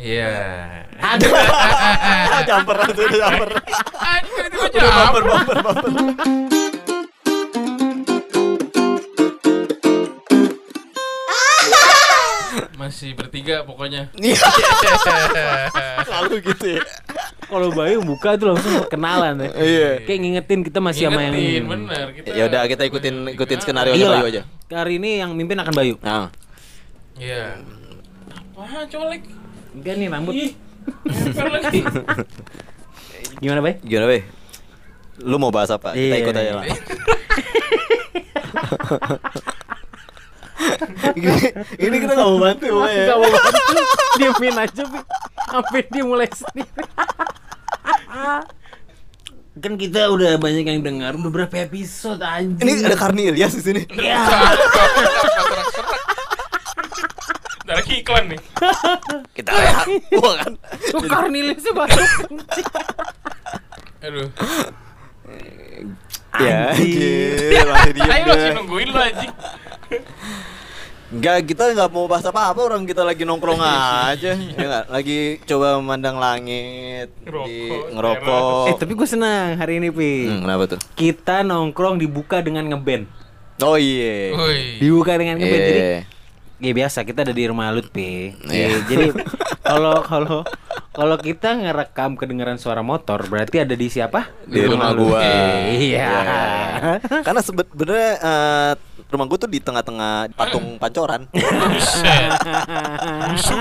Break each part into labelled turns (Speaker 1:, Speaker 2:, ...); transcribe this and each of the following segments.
Speaker 1: Iya.
Speaker 2: Aduh.
Speaker 3: Jumper itu udah jumper.
Speaker 1: Anjir, itu
Speaker 3: Udah
Speaker 1: apa?
Speaker 3: bumper bumper bumper.
Speaker 1: Masih bertiga pokoknya.
Speaker 3: Iya. Selalu gitu ya.
Speaker 2: Kalau Bayu buka itu langsung kenalan ya.
Speaker 3: Iya.
Speaker 2: Kayak ngingetin kita masih sama yang ini.
Speaker 1: bener. Kita
Speaker 3: Ya udah kita ikutin ikutin skenario
Speaker 2: Iya
Speaker 3: Bayu aja.
Speaker 2: Hari ini yang mimpin akan Bayu.
Speaker 3: Nah.
Speaker 1: Iya. Apaan colek?
Speaker 2: Enggak nih rambut.
Speaker 1: Ih, nempel lagi.
Speaker 2: Gimana, Bay?
Speaker 3: Gimana, Be? Lu mau bahas apa? Kita
Speaker 2: Iya.
Speaker 3: ikut aja lah. ini, ini kita gak mau bantu pokoknya.
Speaker 2: Gak mau bantu. Diemin aja, Bi. Sampai dia mulai sendiri. kan kita udah banyak yang dengar udah berapa episode anjing.
Speaker 3: Ini ada Karni Ilyas di sini.
Speaker 2: Ya.
Speaker 1: Lagi iklan nih.
Speaker 3: Kita rehat. Wah kan.
Speaker 2: Tuh Corneliusnya masuk.
Speaker 1: Aduh.
Speaker 3: Ya, anjir, masih diem
Speaker 1: Ayo masih nungguin lo anjing.
Speaker 3: Enggak, kita nggak mau bahas apa-apa orang kita lagi nongkrong aja. Ya enggak, lagi coba memandang langit, di
Speaker 1: Ngerokok,
Speaker 3: ngerokok.
Speaker 2: Eh tapi gue senang hari ini Pi.
Speaker 3: Hmm, kenapa tuh?
Speaker 2: Kita nongkrong dibuka dengan ngeband.
Speaker 3: Oh iya.
Speaker 1: Woi.
Speaker 2: Dibuka dengan ngeband. Jadi
Speaker 3: Iya.
Speaker 2: Ya biasa kita ada di rumah Lutfi.
Speaker 3: Iya.
Speaker 2: Iya, jadi kalau kalau kalau kita ngerekam kedengaran suara motor berarti ada di siapa?
Speaker 3: Di rumah
Speaker 2: lu.
Speaker 3: gua.
Speaker 2: Iya.
Speaker 3: Karena sebenarnya eh, rumah gua tuh di tengah-tengah patung pancoran.
Speaker 1: Busuk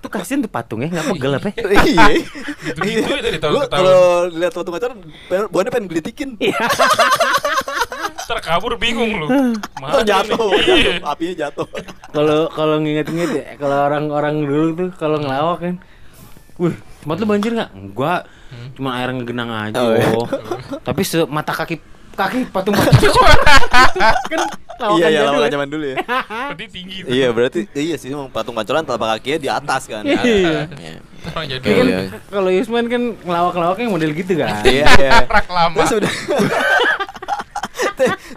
Speaker 2: Tuh kasihan tuh patungnya nggak pegel apa? ya?
Speaker 3: Iya.
Speaker 1: Ya dari tahun ke tahun.
Speaker 3: kalau lihat patung pancoran, buahnya pengen gelitikin.
Speaker 1: Terkabur bingung lu.
Speaker 3: Ntar jatuh,
Speaker 1: nih? Iya.
Speaker 3: jatuh, apinya jatuh.
Speaker 2: Kalau kalau nginget-nginget ya, kalau orang-orang dulu tuh kalau ngelawak kan, wih, tempat lu banjir nggak? Enggak, cuma air ngegenang aja.
Speaker 3: Oh, iya.
Speaker 2: Oh. Tapi se mata kaki kaki patung patung kan lawakan
Speaker 3: Iya, iya, lawakan
Speaker 2: ya.
Speaker 3: zaman dulu ya.
Speaker 1: Berarti tinggi tuh.
Speaker 3: Iya, berarti iya sih emang patung pancoran telapak kakinya di atas kan.
Speaker 2: Iya.
Speaker 3: Iya.
Speaker 1: Orang jadi
Speaker 2: Tapi kan
Speaker 3: Iya.
Speaker 2: kalau Yusman kan ngelawak-ngelawaknya model gitu kan.
Speaker 3: Iya, iya.
Speaker 1: rak lama.
Speaker 3: Terus udah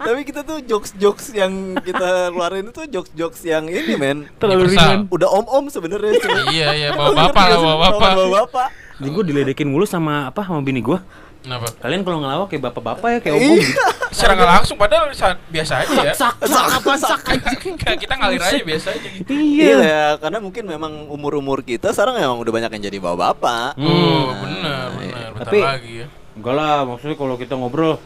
Speaker 3: Tapi kita tuh jokes-jokes yang kita keluarin itu jokes-jokes yang ini men
Speaker 2: Terlalu ringan.
Speaker 3: Udah om-om sebenarnya cuma
Speaker 1: Iya iya bawa bapak lah bawa bapak.
Speaker 3: Bawa bapak
Speaker 2: Jadi gue diledekin mulu sama apa sama bini gue.
Speaker 1: Kenapa?
Speaker 2: Kalian kalau ngelawak kayak bapak-bapak ya kayak om-om
Speaker 3: Iya.
Speaker 2: gitu.
Speaker 1: Secara nggak langsung padahal saat biasa aja ya.
Speaker 2: Sak sak apa sak
Speaker 1: Enggak, kita ngalir aja biasa aja gitu.
Speaker 3: Iya
Speaker 2: Iya.
Speaker 3: ya, karena mungkin memang umur-umur kita sekarang memang udah banyak yang jadi bapak-bapak
Speaker 1: Oh, benar benar. Bentar
Speaker 2: Tapi-
Speaker 1: lagi ya.
Speaker 2: Enggak lah, maksudnya kalau kita ngobrol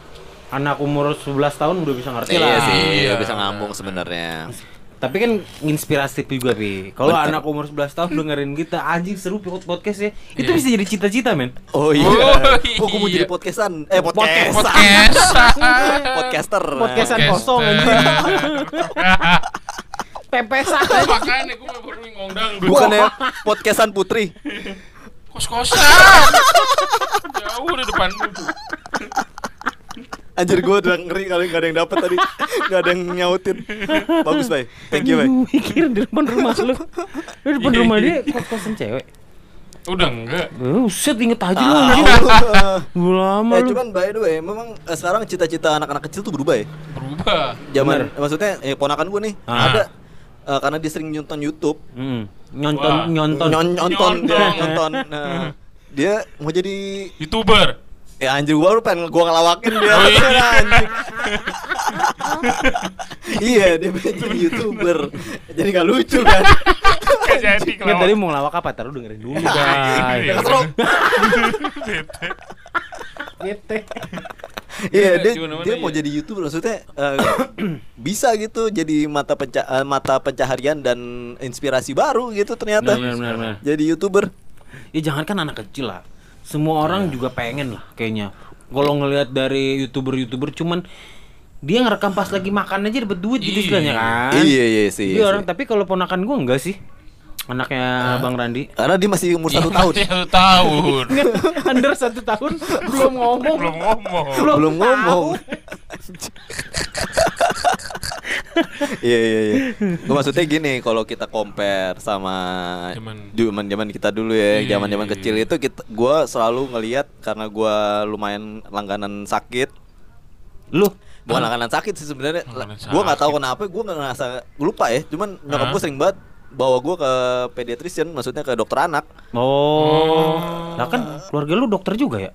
Speaker 2: anak umur 11 tahun udah bisa ngerti lah.
Speaker 3: Iya sih,
Speaker 1: Iya.
Speaker 3: bisa ngambung sebenarnya
Speaker 2: Tapi kan inspiratif juga, Pi. Kalau anak umur 11 tahun dengerin kita, anjing seru Pi, podcast ya. Itu bisa jadi cita-cita, men.
Speaker 3: Oh iya,
Speaker 1: Oh,
Speaker 3: oh, gue mau
Speaker 1: iya.
Speaker 3: jadi podcastan Eh podcast
Speaker 1: Podcast.
Speaker 3: Podcaster
Speaker 2: Podcastan kosong anjing. Pepesan.
Speaker 1: Makanya gue baru ngondang dulu.
Speaker 3: Bukannya podcastan putri
Speaker 1: Kos-kosan. Jauh di depan lu.
Speaker 3: Anjir gue udah ngeri kali gak ada yang dapet tadi Gak ada yang nyautin Bagus bay, thank you bay
Speaker 2: mikir di depan rumah lu. Di depan rumah dia kos-kosan cewek.
Speaker 1: Udah enggak.
Speaker 2: Buset, inget aja lu
Speaker 3: Ah.
Speaker 2: Udah lama
Speaker 3: Eh
Speaker 2: lu.
Speaker 3: cuman by the way, memang eh, sekarang cita-cita anak-anak kecil tuh berubah ya
Speaker 1: Berubah.
Speaker 3: Zaman,
Speaker 2: Bener.
Speaker 3: maksudnya eh, ponakan gue nih
Speaker 2: Ah.
Speaker 3: Ada eh, Karena dia sering nonton Youtube
Speaker 2: Hmm. Nyonton
Speaker 1: Wah.
Speaker 2: nyonton.
Speaker 3: Nyon- Nonton, dia
Speaker 1: Nyonton.
Speaker 3: nonton Nah, Dia mau jadi
Speaker 1: Youtuber.
Speaker 3: Ya anjir gua lu pengen gua ngelawakin dia
Speaker 1: Oh, iya.
Speaker 3: iya dia pengen jadi youtuber Jadi gak lucu kan
Speaker 1: jadi
Speaker 2: Kan tadi mau ngelawak apa? Taruh dengerin dulu,
Speaker 1: Iya.
Speaker 2: guys. Bete.
Speaker 3: Iya dia,
Speaker 1: Di mana-mana
Speaker 3: dia mau
Speaker 1: iya.
Speaker 3: jadi youtuber maksudnya eh, bisa gitu jadi mata penca eh, mata pencaharian dan inspirasi baru gitu ternyata
Speaker 2: Benar, benar, benar.
Speaker 3: jadi youtuber
Speaker 2: Ya jangan kan anak kecil lah. Semua orang juga pengen lah kayaknya. Kalau ngelihat dari youtuber-youtuber cuman dia ngerekam pas lagi makan aja dapat duit gitu
Speaker 1: Iya.
Speaker 2: istilahnya kan.
Speaker 3: iya iya sih,
Speaker 2: Jadi
Speaker 3: iya
Speaker 2: orang
Speaker 3: sih.
Speaker 2: tapi kalau ponakan gua enggak sih. Anaknya Bang Randi.
Speaker 3: karena dia masih umur satu
Speaker 1: Iya,
Speaker 3: tahun.
Speaker 1: Satu tahun.
Speaker 2: Under satu tahun belum ngomong.
Speaker 1: Belum ngomong.
Speaker 3: belum ngomong. Iya iya iya. Gua maksudnya gini kalau kita compare sama
Speaker 1: Zaman-
Speaker 3: zaman kita dulu ya
Speaker 1: Iya,
Speaker 3: zaman zaman
Speaker 1: iya,
Speaker 3: kecil itu kita gua selalu ngelihat karena gua lumayan langganan sakit.
Speaker 2: Lu?
Speaker 3: Bukan langganan sakit sih sebenarnya. Gua nggak tahu kenapa gua nggak ngerasa lupa ya. Cuman nyokap gua sering banget bawa gua ke pediatrician, maksudnya ke dokter anak.
Speaker 2: Oh. Lah kan keluarga lu dokter juga ya?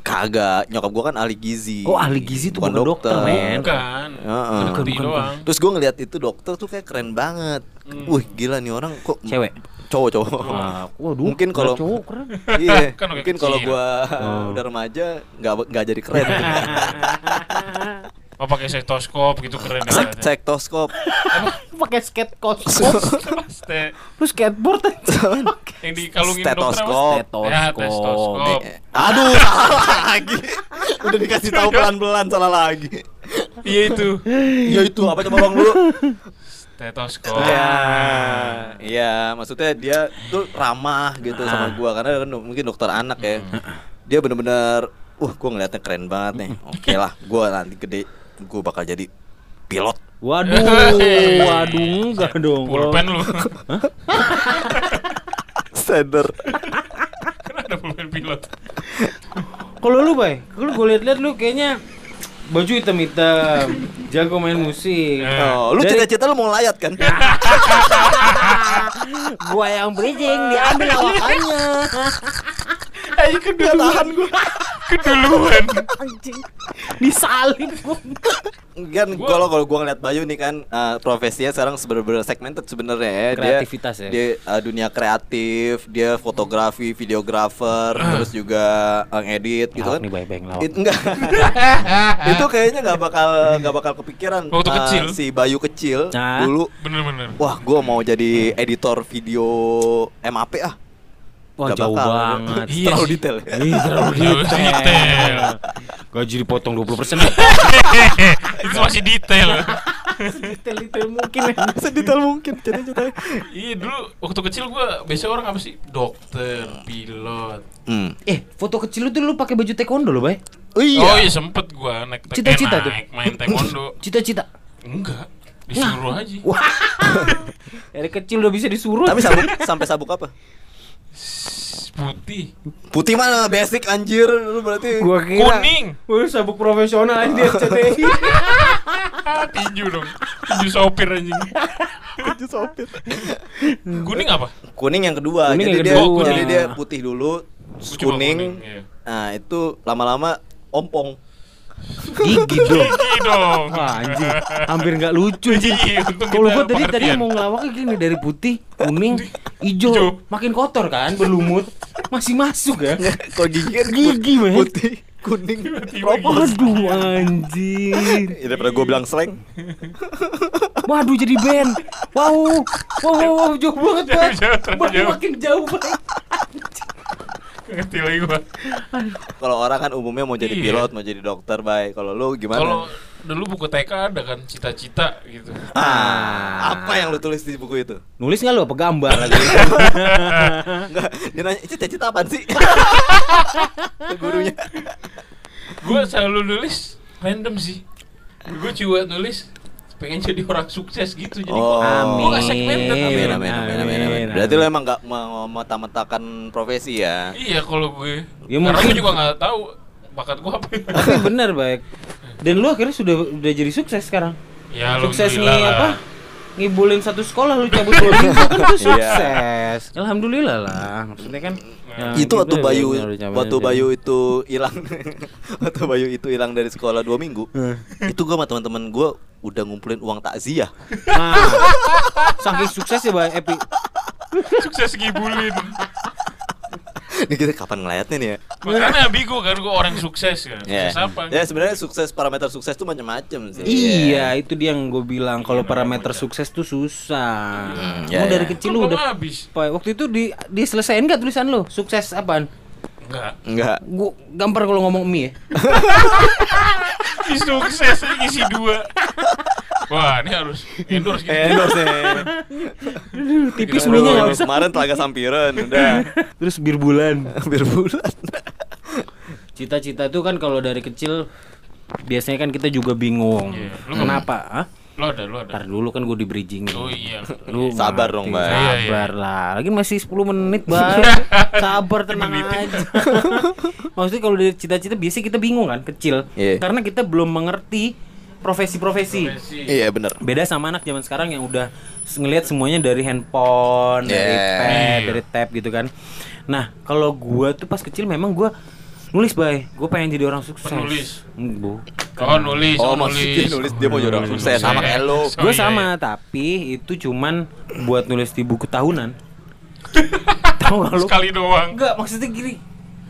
Speaker 3: Kagak, nyokap gua kan ahli gizi.
Speaker 2: Oh, ahli gizi tuh bukan dokter, men.
Speaker 1: Bukan.
Speaker 3: Heeh.
Speaker 2: Bukan,
Speaker 1: doang.
Speaker 3: Terus gua ngeliat itu dokter tuh kayak keren banget. Wih, gila nih orang kok
Speaker 2: Cewek?
Speaker 3: Cowok, cowok.
Speaker 2: Wah, waduh.
Speaker 3: Mungkin kalau
Speaker 2: cowok keren.
Speaker 3: Iya,
Speaker 1: Kan
Speaker 3: mungkin kalau gua
Speaker 2: Oh.
Speaker 3: udah remaja nggak nggak jadi keren.
Speaker 1: Oh pakai stetoskop gitu keren ya.
Speaker 3: Sek sektoskop.
Speaker 2: Pakai skate kos.
Speaker 1: Ste-
Speaker 2: Lu skateboard
Speaker 1: yang dikalungin dokter?
Speaker 3: Stetoskop.
Speaker 1: Ya, stetoskop.
Speaker 3: Eh, Aduh, salah lagi. Udah dikasih tahu pelan-pelan salah lagi.
Speaker 1: Iya itu.
Speaker 3: Ya itu apa coba bang dulu?
Speaker 1: Stetoskop.
Speaker 3: Ya, iya, maksudnya dia tuh ramah gitu sama gua karena kan mungkin dokter anak ya. Dia bener-bener, uh, gua ngeliatnya keren banget nih. Oke lah, gua nanti gede, gua bakal jadi pilot.
Speaker 2: Waduh, waduh enggak dong.
Speaker 1: Pulpen lu.
Speaker 3: Sender.
Speaker 1: Kan ada pulpen pilot.
Speaker 2: Kalau lu, Bay, kalau gue liat-liat lu kayaknya baju hitam-hitam, jago main musik.
Speaker 3: Oh, lu cita-cita lu mau layat kan?
Speaker 2: Gua yang bridging diambil lawakannya.
Speaker 1: Ayo keduluan gua. Keduluan.
Speaker 2: Anjing. Disalib gua.
Speaker 3: kan kalau kalau gua ngeliat Bayu nih kan eh, profesinya sekarang sebenarnya segmented sebenarnya ya. Dia-
Speaker 2: Kreativitas ya.
Speaker 3: Dia eh, dunia kreatif, dia fotografi, videografer, terus juga eh, ngedit gitu kan.
Speaker 2: nih.
Speaker 3: It, enggak. itu kayaknya nggak bakal nggak bakal kepikiran
Speaker 1: Waktu
Speaker 3: eh,
Speaker 1: kecil.
Speaker 3: si Bayu kecil
Speaker 2: Nah.
Speaker 3: dulu.
Speaker 1: Bener-bener.
Speaker 3: Wah, gua mau jadi editor video MAP ah.
Speaker 2: Wah,
Speaker 3: Nggak
Speaker 2: jauh
Speaker 3: bakal.
Speaker 2: banget.
Speaker 1: Iya
Speaker 3: Terlalu
Speaker 1: sih.
Speaker 3: detail. ya.
Speaker 2: Ih, terlalu
Speaker 1: Terlalu
Speaker 2: detail. Gaji dipotong 20%
Speaker 1: itu masih detail.
Speaker 2: Detail-detail mungkin ya.
Speaker 3: Sedetail mungkin cita-cita.
Speaker 1: iya dulu waktu kecil gua biasa orang apa sih? Dokter, pilot.
Speaker 3: Hmm.
Speaker 2: Eh, foto kecil lu tuh lu pakai baju taekwondo lo, Bay.
Speaker 3: Oh iya.
Speaker 1: Oh iya sempet gua naik te-
Speaker 2: Cita-cita
Speaker 1: eh,
Speaker 2: tuh.
Speaker 1: naik main taekwondo.
Speaker 2: Cita-cita.
Speaker 1: Enggak, disuruh aja.
Speaker 2: Wah. Dari kecil udah bisa disuruh.
Speaker 3: Tapi sabuk sampai sabuk apa?
Speaker 1: Putih.
Speaker 3: Putih mana basic anjir lu berarti.
Speaker 2: gua kira
Speaker 1: Kuning.
Speaker 2: Wah, sabuk profesional anjir CTI.
Speaker 1: Ah, tinju dong. Tinju sopir anjing.
Speaker 3: Baju sopir.
Speaker 1: Kuning apa?
Speaker 3: Kuning yang kedua.
Speaker 2: Kuning
Speaker 3: jadi
Speaker 2: yang
Speaker 3: dia
Speaker 2: kedua.
Speaker 3: jadi dia putih dulu,
Speaker 1: Coba
Speaker 3: kuning.
Speaker 1: iya.
Speaker 3: Nah, itu lama-lama ompong.
Speaker 2: Gigi dong.
Speaker 1: Gigi dong.
Speaker 2: Wah, anjing. Hampir nggak lucu anjing.
Speaker 1: Iya,
Speaker 2: Kalau gua tadi tadi mau ngelawaknya gini dari putih, kuning, hijau, makin kotor kan, berlumut. Masih masuk ya.
Speaker 3: Kalau gigi kan
Speaker 2: Gigi, men.
Speaker 3: putih, kuning.
Speaker 2: Waduh, anjing.
Speaker 3: Ya, daripada gue bilang slang.
Speaker 2: Waduh jadi band. Wow. Wow, wow, wow jauh banget, Bang. makin jauh, Bang.
Speaker 1: Ngerti lagi gua.
Speaker 3: Kalau orang kan umumnya mau jadi
Speaker 1: Iya.
Speaker 3: pilot, mau jadi dokter, baik. Kalau lu gimana?
Speaker 1: Kalau dulu buku TK ada kan cita-cita gitu.
Speaker 3: ah, apa yang lu tulis di buku itu?
Speaker 2: Nulis nggak lu apa gambar lagi?
Speaker 3: Enggak, dia nanya, "Itu cita-cita apaan sih?" Ke gurunya.
Speaker 1: Gua selalu nulis random sih. Gua cuma nulis pengen jadi orang sukses gitu. Jadi
Speaker 3: Oh.
Speaker 1: gua, gua nggak
Speaker 2: Amin.
Speaker 3: Amin,
Speaker 1: Amin.
Speaker 3: amin, amin, amin, amin. Berarti lu emang gak memeta-metakan profesi ya?
Speaker 1: Iya kalau gue.
Speaker 2: Ya,
Speaker 1: Karena
Speaker 2: mungkin-
Speaker 1: gue juga nggak tahu bakat gua apa.
Speaker 2: Tapi benar baik. Dan lu akhirnya sudah udah jadi sukses sekarang.
Speaker 1: ya
Speaker 2: sukses nih apa? Ngibulin satu sekolah lu cabut dua minggu kan tuh sukses. Alhamdulillah lah. Maksudnya kan ya,
Speaker 3: itu waktu
Speaker 2: kita
Speaker 3: Bayu waktu. Bayu itu hilang waktu Bayu itu hilang dari sekolah dua minggu itu gua sama teman-teman gua udah ngumpulin uang takziah
Speaker 2: Nah, saking sukses ya Bay Epi.
Speaker 1: Sukses ngibulin.
Speaker 3: nih kita kapan ngelayatnya nih ya
Speaker 1: Makanya bigo kan gue orang sukses kan.
Speaker 3: ya
Speaker 1: Sukses apa?
Speaker 3: ya sebenarnya sukses parameter sukses tuh macam-macam sih
Speaker 2: Iya, itu dia yang gue bilang kalau parameter sukses tuh susah.
Speaker 3: Hmm,
Speaker 2: Kamu
Speaker 3: ya,
Speaker 2: dari
Speaker 3: ya.
Speaker 2: kecil lu udah
Speaker 1: habis.
Speaker 2: Pak, waktu itu di diselesain nggak tulisan lu? Sukses apaan?
Speaker 1: Enggak.
Speaker 3: enggak
Speaker 2: Gua gampar kalau ngomong mie ya.
Speaker 1: Sukses isi dua. Wah, ini harus endorse gitu.
Speaker 3: endorse
Speaker 2: tipis
Speaker 1: Kita
Speaker 2: mie nya
Speaker 1: dulu.
Speaker 2: nggak usah.
Speaker 3: kemarin telaga sampiran udah
Speaker 2: Terus bir bulan.
Speaker 3: hampir bulan
Speaker 2: Cita-cita itu kan kalau dari kecil biasanya kan kita juga bingung.
Speaker 1: Lu
Speaker 2: Kenapa? Hah?
Speaker 1: Lo ada, lo ada.
Speaker 2: Ntar dulu kan gue di bridging.
Speaker 1: Oh iya.
Speaker 2: Lu
Speaker 3: Sabar dong, Bay.
Speaker 1: Iya, iya.
Speaker 2: Sabar lah. Lagi masih 10 menit, Bay. Sabar tenang aja. Maksudnya kalau dari cita-cita biasanya kita bingung kan kecil.
Speaker 3: Iya.
Speaker 2: Karena kita belum mengerti profesi-profesi.
Speaker 1: Profesi.
Speaker 3: Iya bener
Speaker 2: Beda sama anak zaman sekarang yang udah ngelihat semuanya dari handphone, dari
Speaker 3: Yeah.
Speaker 2: pad,
Speaker 1: Iya.
Speaker 2: dari tab gitu kan. Nah, kalau gua tuh pas kecil memang gua nulis bay, gua pengen jadi orang sukses.
Speaker 1: Penulis.
Speaker 2: Hmm, Bu.
Speaker 1: Oh nulis,
Speaker 3: Oh
Speaker 1: oh,
Speaker 3: maksudnya
Speaker 1: nulis.
Speaker 3: nulis dia mau jadi orang sukses Sama kayak lo
Speaker 1: Oh,
Speaker 2: Gue
Speaker 1: iya,
Speaker 2: sama,
Speaker 1: iya.
Speaker 2: tapi itu cuman buat nulis di buku tahunan. Tahu gak lu?
Speaker 1: Sekali doang.
Speaker 2: Enggak, maksudnya gini.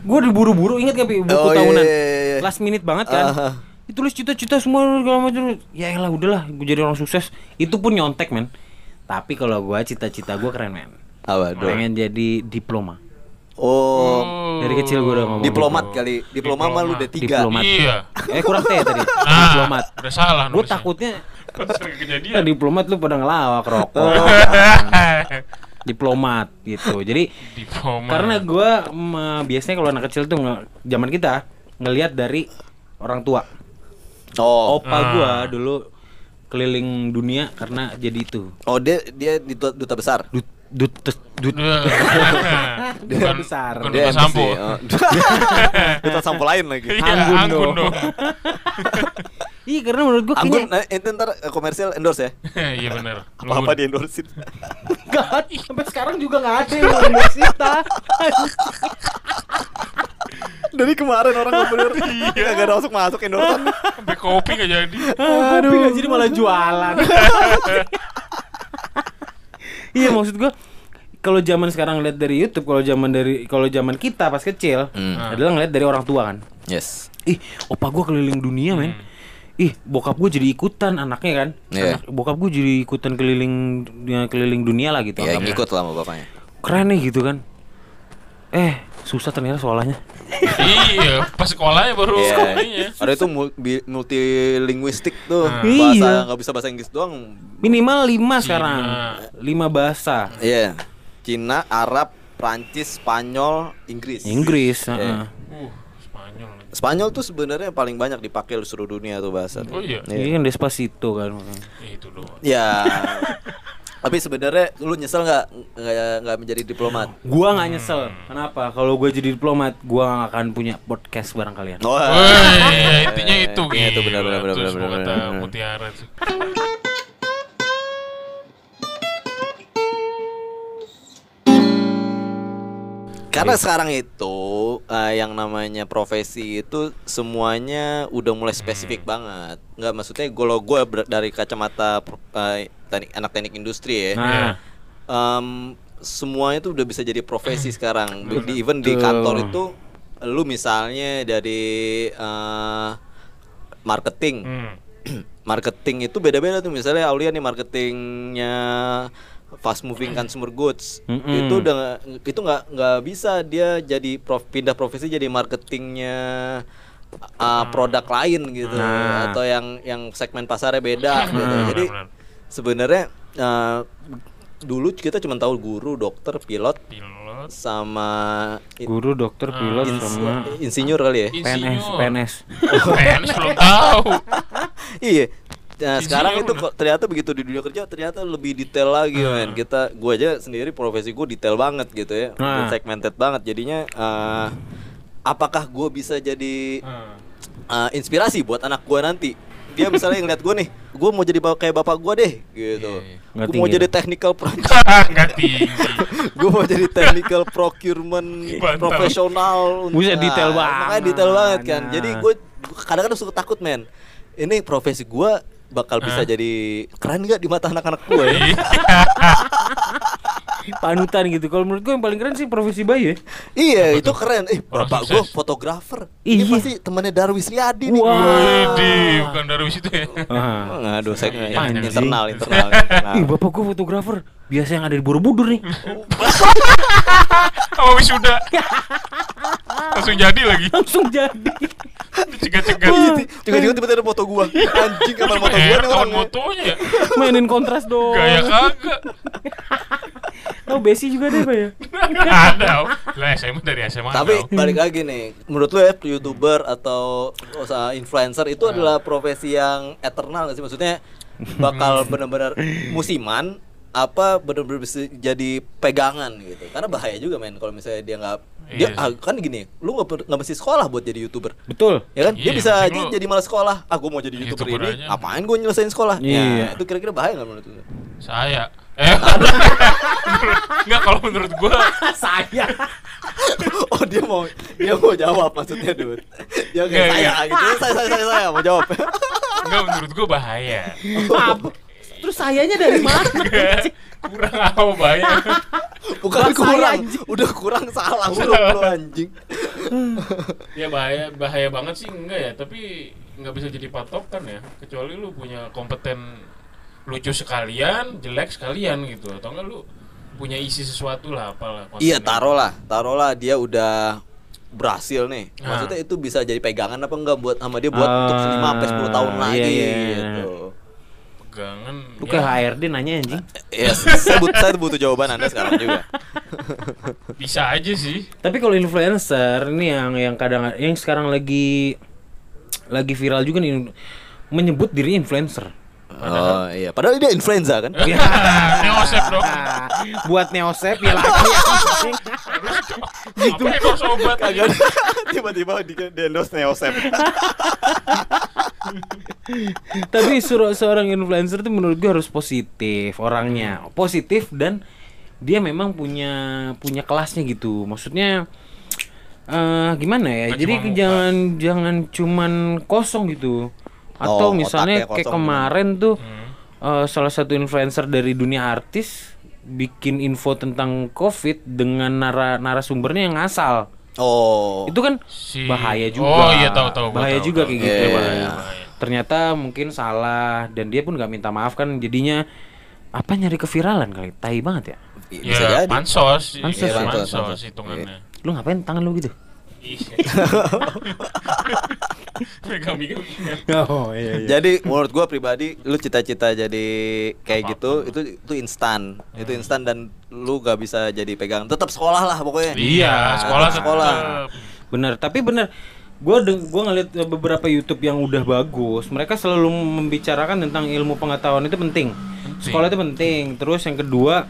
Speaker 2: Gue diburu-buru, inget gak buku
Speaker 3: Oh, iya,
Speaker 2: tahunan?
Speaker 3: iya, iya.
Speaker 2: Last minute banget kan.
Speaker 3: Aha.
Speaker 2: Ditulis cita-cita semua segala macam. Ya elah udahlah, gue jadi orang sukses. Itu pun nyontek, men. Tapi kalau gua cita-cita gua keren, men.
Speaker 3: Apa
Speaker 2: Pengen jadi diploma.
Speaker 3: Oh
Speaker 2: Dari kecil gua udah ngomong.
Speaker 3: Diplomat kali Diploma mah lu udah tiga
Speaker 2: Diplomat.
Speaker 1: Iya.
Speaker 2: Eh kurang T tadi.
Speaker 1: Nah,
Speaker 2: diplomat.
Speaker 1: Udah salah
Speaker 2: Gue takutnya ya,
Speaker 1: kejadian.
Speaker 2: diplomat lu pada ngelawak rokok. diplomat gitu. Jadi
Speaker 1: Diploma.
Speaker 2: karena gua mm, biasanya kalau anak kecil tuh nge- zaman kita ngelihat dari orang tua.
Speaker 3: Oh
Speaker 2: Opa gua dulu keliling dunia karena jadi itu.
Speaker 3: Oh dia dia di duta, duta besar
Speaker 2: Dut dut dut
Speaker 1: bukan
Speaker 2: besar.
Speaker 1: Bukan
Speaker 3: Dia
Speaker 1: duta
Speaker 3: MC.
Speaker 1: sampo.
Speaker 3: Oh. duta sampo lain lagi
Speaker 1: Iya,
Speaker 2: Anggun
Speaker 1: anggun
Speaker 2: dong. Iya karena menurut gua
Speaker 3: Anggun
Speaker 2: kayaknya
Speaker 3: nah, itu ntar eh, komersial endorse ya
Speaker 1: Iya benar.
Speaker 3: Apa-apa di endorsein
Speaker 2: nggak ada. sampai sekarang juga nggak ada yang universitas.
Speaker 3: Dari kemarin orang bener Iya Gak ada masuk-masuk endorse
Speaker 1: Sampai kopi nggak jadi.
Speaker 2: Aduh, nggak jadi malah jualan. Iya maksud gua kalau zaman sekarang lihat dari YouTube, kalau zaman dari kalau zaman kita pas kecil
Speaker 3: Hmm.
Speaker 2: adalah ngeliat dari orang tua kan.
Speaker 3: Yes
Speaker 2: Ih, opa gua keliling dunia, men. Ih, bokap gua jadi ikutan anaknya kan.
Speaker 3: Iya.
Speaker 2: Anak- bokap gua jadi ikutan keliling dunia keliling dunia lah gitu.
Speaker 3: Ya
Speaker 2: anggapnya.
Speaker 3: ngikut lah sama bapaknya
Speaker 2: Keren nih gitu kan. Eh, susah ternyata soalnya.
Speaker 1: iya, pas sekolahnya baru
Speaker 3: Iya.
Speaker 1: sekolahnya.
Speaker 3: Ada itu multilinguistik tuh
Speaker 1: Hmm.
Speaker 3: Bahasa
Speaker 2: Iya.
Speaker 3: nggak bisa bahasa Inggris doang
Speaker 2: Minimal lima
Speaker 1: Cina.
Speaker 2: sekarang. Lima bahasa.
Speaker 3: Iya Cina, Arab, Prancis, Spanyol, Inggris
Speaker 2: Inggris,
Speaker 3: Iya.
Speaker 2: heeh.
Speaker 1: Uh, Spanyol.
Speaker 3: Spanyol tuh sebenarnya paling banyak dipakai di seluruh dunia tuh bahasa.
Speaker 1: Oh iya.
Speaker 2: Ini kan Despacito kan. makanya.
Speaker 1: Ya, itu doang.
Speaker 3: Ya. Tapi sebenarnya lu nyesel nggak nggak nggak menjadi diplomat?
Speaker 2: Gua nggak nyesel. Kenapa? Kalau gue jadi diplomat, gua nggak akan punya podcast bareng kalian.
Speaker 3: Wah.
Speaker 1: Woi, intinya itu
Speaker 3: Iya, itu benar benar benar benar.
Speaker 1: Mutiara
Speaker 3: Karena sekarang itu eh, yang namanya profesi itu semuanya udah mulai spesifik banget. Nggak maksudnya kalau gue dari kacamata pro- eh, teknik, anak teknik industri ya.
Speaker 2: Nah,
Speaker 3: em, semuanya tuh udah bisa jadi profesi sekarang. Di even di kantor itu lu misalnya dari eh, marketing.
Speaker 1: Hmm.
Speaker 3: marketing itu beda-beda tuh misalnya Aulia nih marketingnya fast moving consumer goods
Speaker 2: Mm-mm.
Speaker 3: itu udah nggak- itu nggak nggak bisa dia jadi prof, pindah profesi jadi marketingnya uh, produk lain gitu
Speaker 2: Nah.
Speaker 3: atau yang yang segmen pasarnya beda gitu
Speaker 2: Hmm.
Speaker 3: jadi sebenarnya uh, dulu kita cuma tahu guru dokter pilot
Speaker 1: Pilot.
Speaker 3: sama
Speaker 2: guru, dokter, pilot
Speaker 3: ins-
Speaker 2: sama
Speaker 3: insinyur kali ya
Speaker 2: PNS,
Speaker 1: Insinyur.
Speaker 2: PNS.
Speaker 1: PNS belum tahu.
Speaker 3: Iya. Nah, sekarang itu kok ternyata begitu di dunia kerja ternyata lebih detail lagi men. Kita gua aja sendiri profesi gua detail banget gitu ya.
Speaker 2: Nah.
Speaker 3: Segmented banget jadinya eh, apakah gua bisa jadi eh, inspirasi buat anak gua nanti? Dia misalnya ngeliat gua nih, gua mau jadi kayak bapak gua deh gitu.
Speaker 1: Iya, iya.
Speaker 2: Nggak
Speaker 3: Gua mau jadi technical pro
Speaker 1: Enggak tinggi.
Speaker 3: gue mau jadi technical procurement profesional
Speaker 2: Buset, detail
Speaker 3: Nah, makanya
Speaker 2: banget.
Speaker 3: detail banget kan
Speaker 2: Nah.
Speaker 3: jadi gue kadang-kadang suka takut men ini profesi gue bakal bisa jadi keren gak di mata anak-anak gue ya?
Speaker 2: Panutan gitu. Kalau menurut gue yang paling keren sih profesi bayi ya.
Speaker 3: iya itu keren eh
Speaker 1: Orang
Speaker 3: bapak gue
Speaker 1: sukses.
Speaker 3: fotografer ini
Speaker 2: Iya.
Speaker 3: pasti temannya Darwis Riyadi nih
Speaker 2: Wah.
Speaker 1: Widih, bukan dari situ ya.
Speaker 2: Ah.
Speaker 3: Aduh, saya
Speaker 2: Anjing.
Speaker 3: internal, internal, internal.
Speaker 2: Ih, bapak gue fotografer. Biasa yang ada di Borobudur nih.
Speaker 1: Sama wisuda. Langsung jadi lagi.
Speaker 2: Langsung jadi.
Speaker 1: Cegat-cegat.
Speaker 3: Juga juga tiba-tiba ada foto gua Anjing kamar foto gua nih orang
Speaker 1: motonya ya.
Speaker 2: Mainin kontras dong.
Speaker 1: Gaya kagak.
Speaker 2: Oh, Besi juga ada Pak ya?
Speaker 1: Ada. Lah SMA dari SMA.
Speaker 3: Tapi balik lagi nih, menurut lu ya youtuber atau usaha influencer itu adalah profesi yang eternal nggak sih? Maksudnya bakal benar-benar musiman apa benar-benar bisa jadi pegangan gitu? Karena bahaya juga men kalau misalnya dia nggak Dia
Speaker 1: Iya
Speaker 3: ah, kan gini, lu nggak nggak mesti sekolah buat jadi youtuber.
Speaker 2: Betul.
Speaker 3: Ya kan? dia
Speaker 1: Iya,
Speaker 3: bisa aja jadi malas sekolah. Ah, gue mau jadi youtuber,
Speaker 1: YouTuber
Speaker 3: ini.
Speaker 1: aja.
Speaker 3: Apain gue nyelesain sekolah?
Speaker 2: Iya.
Speaker 3: Ya, itu kira-kira bahaya nggak menurut lu?
Speaker 1: Saya. Eh, Enggak kalau menurut gua
Speaker 2: Saya.
Speaker 3: oh dia mau dia mau jawab maksudnya dude. Dia kayak
Speaker 1: Nggak,
Speaker 3: saya gitu. Saya saya saya saya mau jawab.
Speaker 1: enggak menurut gua bahaya.
Speaker 2: Terus sayanya dari mana?
Speaker 1: Enggak, kurang apa bahaya.
Speaker 3: Bukan
Speaker 2: Bahasa
Speaker 3: kurang,
Speaker 2: anjing.
Speaker 3: udah kurang salah lu anjing.
Speaker 1: Ya bahaya bahaya banget sih enggak ya, tapi nggak bisa jadi patokan ya, kecuali lu punya kompeten lucu sekalian, jelek sekalian gitu atau enggak lu punya isi sesuatu lah apalah
Speaker 3: Iya, taruhlah, taruhlah dia udah berhasil nih.
Speaker 1: Nah.
Speaker 3: Maksudnya itu bisa jadi pegangan apa enggak buat sama dia buat
Speaker 2: Ah,
Speaker 3: untuk 5 sampai 10 tahun
Speaker 2: iya,
Speaker 3: lagi
Speaker 2: iya.
Speaker 3: gitu.
Speaker 1: Pegangan
Speaker 2: Lu
Speaker 1: ya,
Speaker 2: kayak HRD nanya anjing.
Speaker 3: Ya, saya, but- saya butuh jawaban Anda sekarang juga.
Speaker 1: bisa aja sih.
Speaker 2: Tapi kalau influencer ini yang yang kadang yang sekarang lagi lagi viral juga nih menyebut diri influencer.
Speaker 3: Oh iya, padahal dia influenza kan?
Speaker 2: Ya.
Speaker 1: Neosep dong.
Speaker 2: Buat neosep ya lagi anjing.
Speaker 1: Gitu. Apa itu sobat
Speaker 3: Kagak tiba-tiba di, di endorse Neosep.
Speaker 2: Tapi suruh seorang influencer itu menurut gue harus positif orangnya, positif dan dia memang punya punya kelasnya gitu. Maksudnya eh gimana ya? Jadi
Speaker 1: cuma muka.
Speaker 2: jangan jangan cuman kosong gitu. Atau
Speaker 3: Oh,
Speaker 2: misalnya kayak kemarin tuh
Speaker 1: Hmm.
Speaker 2: eh, salah satu influencer dari dunia artis bikin info tentang COVID dengan nara narasumbernya yang ngasal.
Speaker 3: Oh.
Speaker 2: Itu kan
Speaker 1: Si-
Speaker 2: bahaya juga.
Speaker 1: Oh, iya, tahu, tahu,
Speaker 2: Bahaya
Speaker 1: tahu,
Speaker 2: juga
Speaker 1: tahu.
Speaker 2: kayak
Speaker 3: Iya,
Speaker 2: gitu.
Speaker 3: iya,
Speaker 1: bahaya,
Speaker 3: iya.
Speaker 1: bahaya.
Speaker 2: Ternyata mungkin salah dan dia pun nggak minta maaf kan jadinya apa nyari keviralan kali. Tai banget ya.
Speaker 3: bisa
Speaker 1: ya,
Speaker 3: jadi.
Speaker 1: pansos,
Speaker 2: Pansos,
Speaker 1: Iya,
Speaker 3: ya.
Speaker 1: pansos,
Speaker 3: Pansos, pansos.
Speaker 1: hitungannya.
Speaker 2: Lu ngapain tangan lu gitu?
Speaker 1: Iya.
Speaker 2: Oh iya
Speaker 3: Jadi menurut gua pribadi lu cita-cita jadi kayak gitu itu itu instan. Itu instan dan lu gak bisa jadi pegang. Tetap sekolah lah pokoknya.
Speaker 1: Iya, sekolah
Speaker 3: tetap
Speaker 1: sekolah.
Speaker 2: Bener, tapi bener Gue gua ngeliat beberapa YouTube yang udah bagus, mereka selalu membicarakan tentang ilmu pengetahuan itu penting. Sekolah itu penting. Terus yang kedua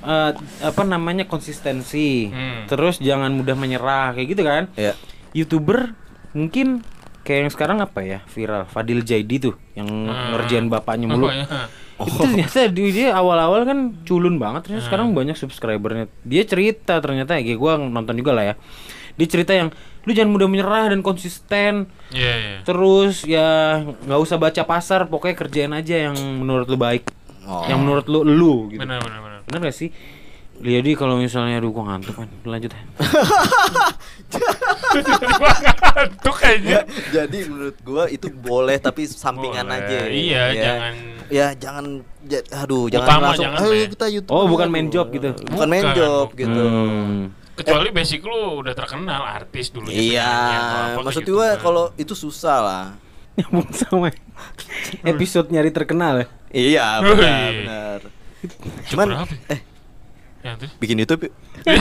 Speaker 2: eh, apa namanya konsistensi.
Speaker 1: Hmm.
Speaker 2: Terus jangan mudah menyerah kayak gitu kan.
Speaker 3: Iya.
Speaker 2: YouTuber mungkin kayak yang sekarang apa ya viral Fadil Jaidi tuh yang
Speaker 1: Hmm.
Speaker 2: ngerjain bapaknya mulu.
Speaker 1: Oh, iya.
Speaker 2: Itu ternyata dia, awal-awal kan culun banget ternyata
Speaker 1: Hmm.
Speaker 2: sekarang banyak subscribernya. Dia cerita ternyata ya gua nonton juga lah ya. Dia cerita yang lu jangan mudah menyerah dan konsisten.
Speaker 1: Iya, iya.
Speaker 2: Terus ya nggak usah baca pasar, pokoknya kerjain aja yang menurut lu baik.
Speaker 3: Oh.
Speaker 2: Yang menurut lu lu gitu.
Speaker 1: Benar, benar, benar.
Speaker 2: Bener gak sih? Jadi kalau misalnya aduh gua ngantuk kan. Lanjut ya.
Speaker 1: Ngantuk aja.
Speaker 3: Jadi menurut gua itu boleh tapi sampingan
Speaker 1: Boleh.
Speaker 3: aja.
Speaker 1: Iya,
Speaker 3: Ya.
Speaker 1: jangan-
Speaker 3: Ya jangan ja- aduh jangan
Speaker 1: Utama
Speaker 3: langsung
Speaker 1: jangan,
Speaker 3: "Ayo,
Speaker 1: Be."
Speaker 3: kita YouTube.
Speaker 2: Oh, bukan
Speaker 3: aja."
Speaker 2: main job gitu.
Speaker 3: Bukan main
Speaker 1: Bukan,
Speaker 3: job
Speaker 1: bukan.
Speaker 3: gitu.
Speaker 2: Hmm.
Speaker 1: Kecuali basic lu udah terkenal artis dulu.
Speaker 3: Iya, maksud
Speaker 1: gitu
Speaker 3: gua
Speaker 1: kan.
Speaker 3: kalau itu susah lah.
Speaker 2: Nyambung sama episode nyari terkenal ya.
Speaker 3: Iya, benar, benar. Cuman
Speaker 1: berapa?
Speaker 3: eh
Speaker 1: Ya,
Speaker 3: bikin YouTube yuk.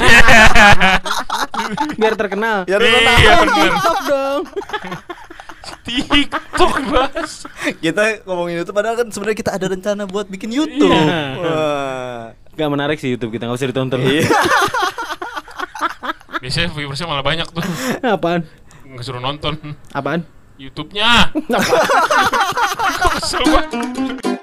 Speaker 2: Biar terkenal.
Speaker 3: Ya
Speaker 1: Iya, bener.
Speaker 2: TikTok dong.
Speaker 1: TikTok bahas.
Speaker 3: kita ngomongin YouTube padahal kan sebenarnya kita ada rencana buat bikin YouTube.
Speaker 2: Iya.
Speaker 3: Wah.
Speaker 2: Gak menarik sih YouTube kita nggak usah ditonton.
Speaker 3: Iya.
Speaker 1: Biasanya viewersnya malah banyak tuh.
Speaker 2: Apaan?
Speaker 1: Nggak suruh nonton
Speaker 2: Apaan?
Speaker 1: YouTube-nya. Kesel banget.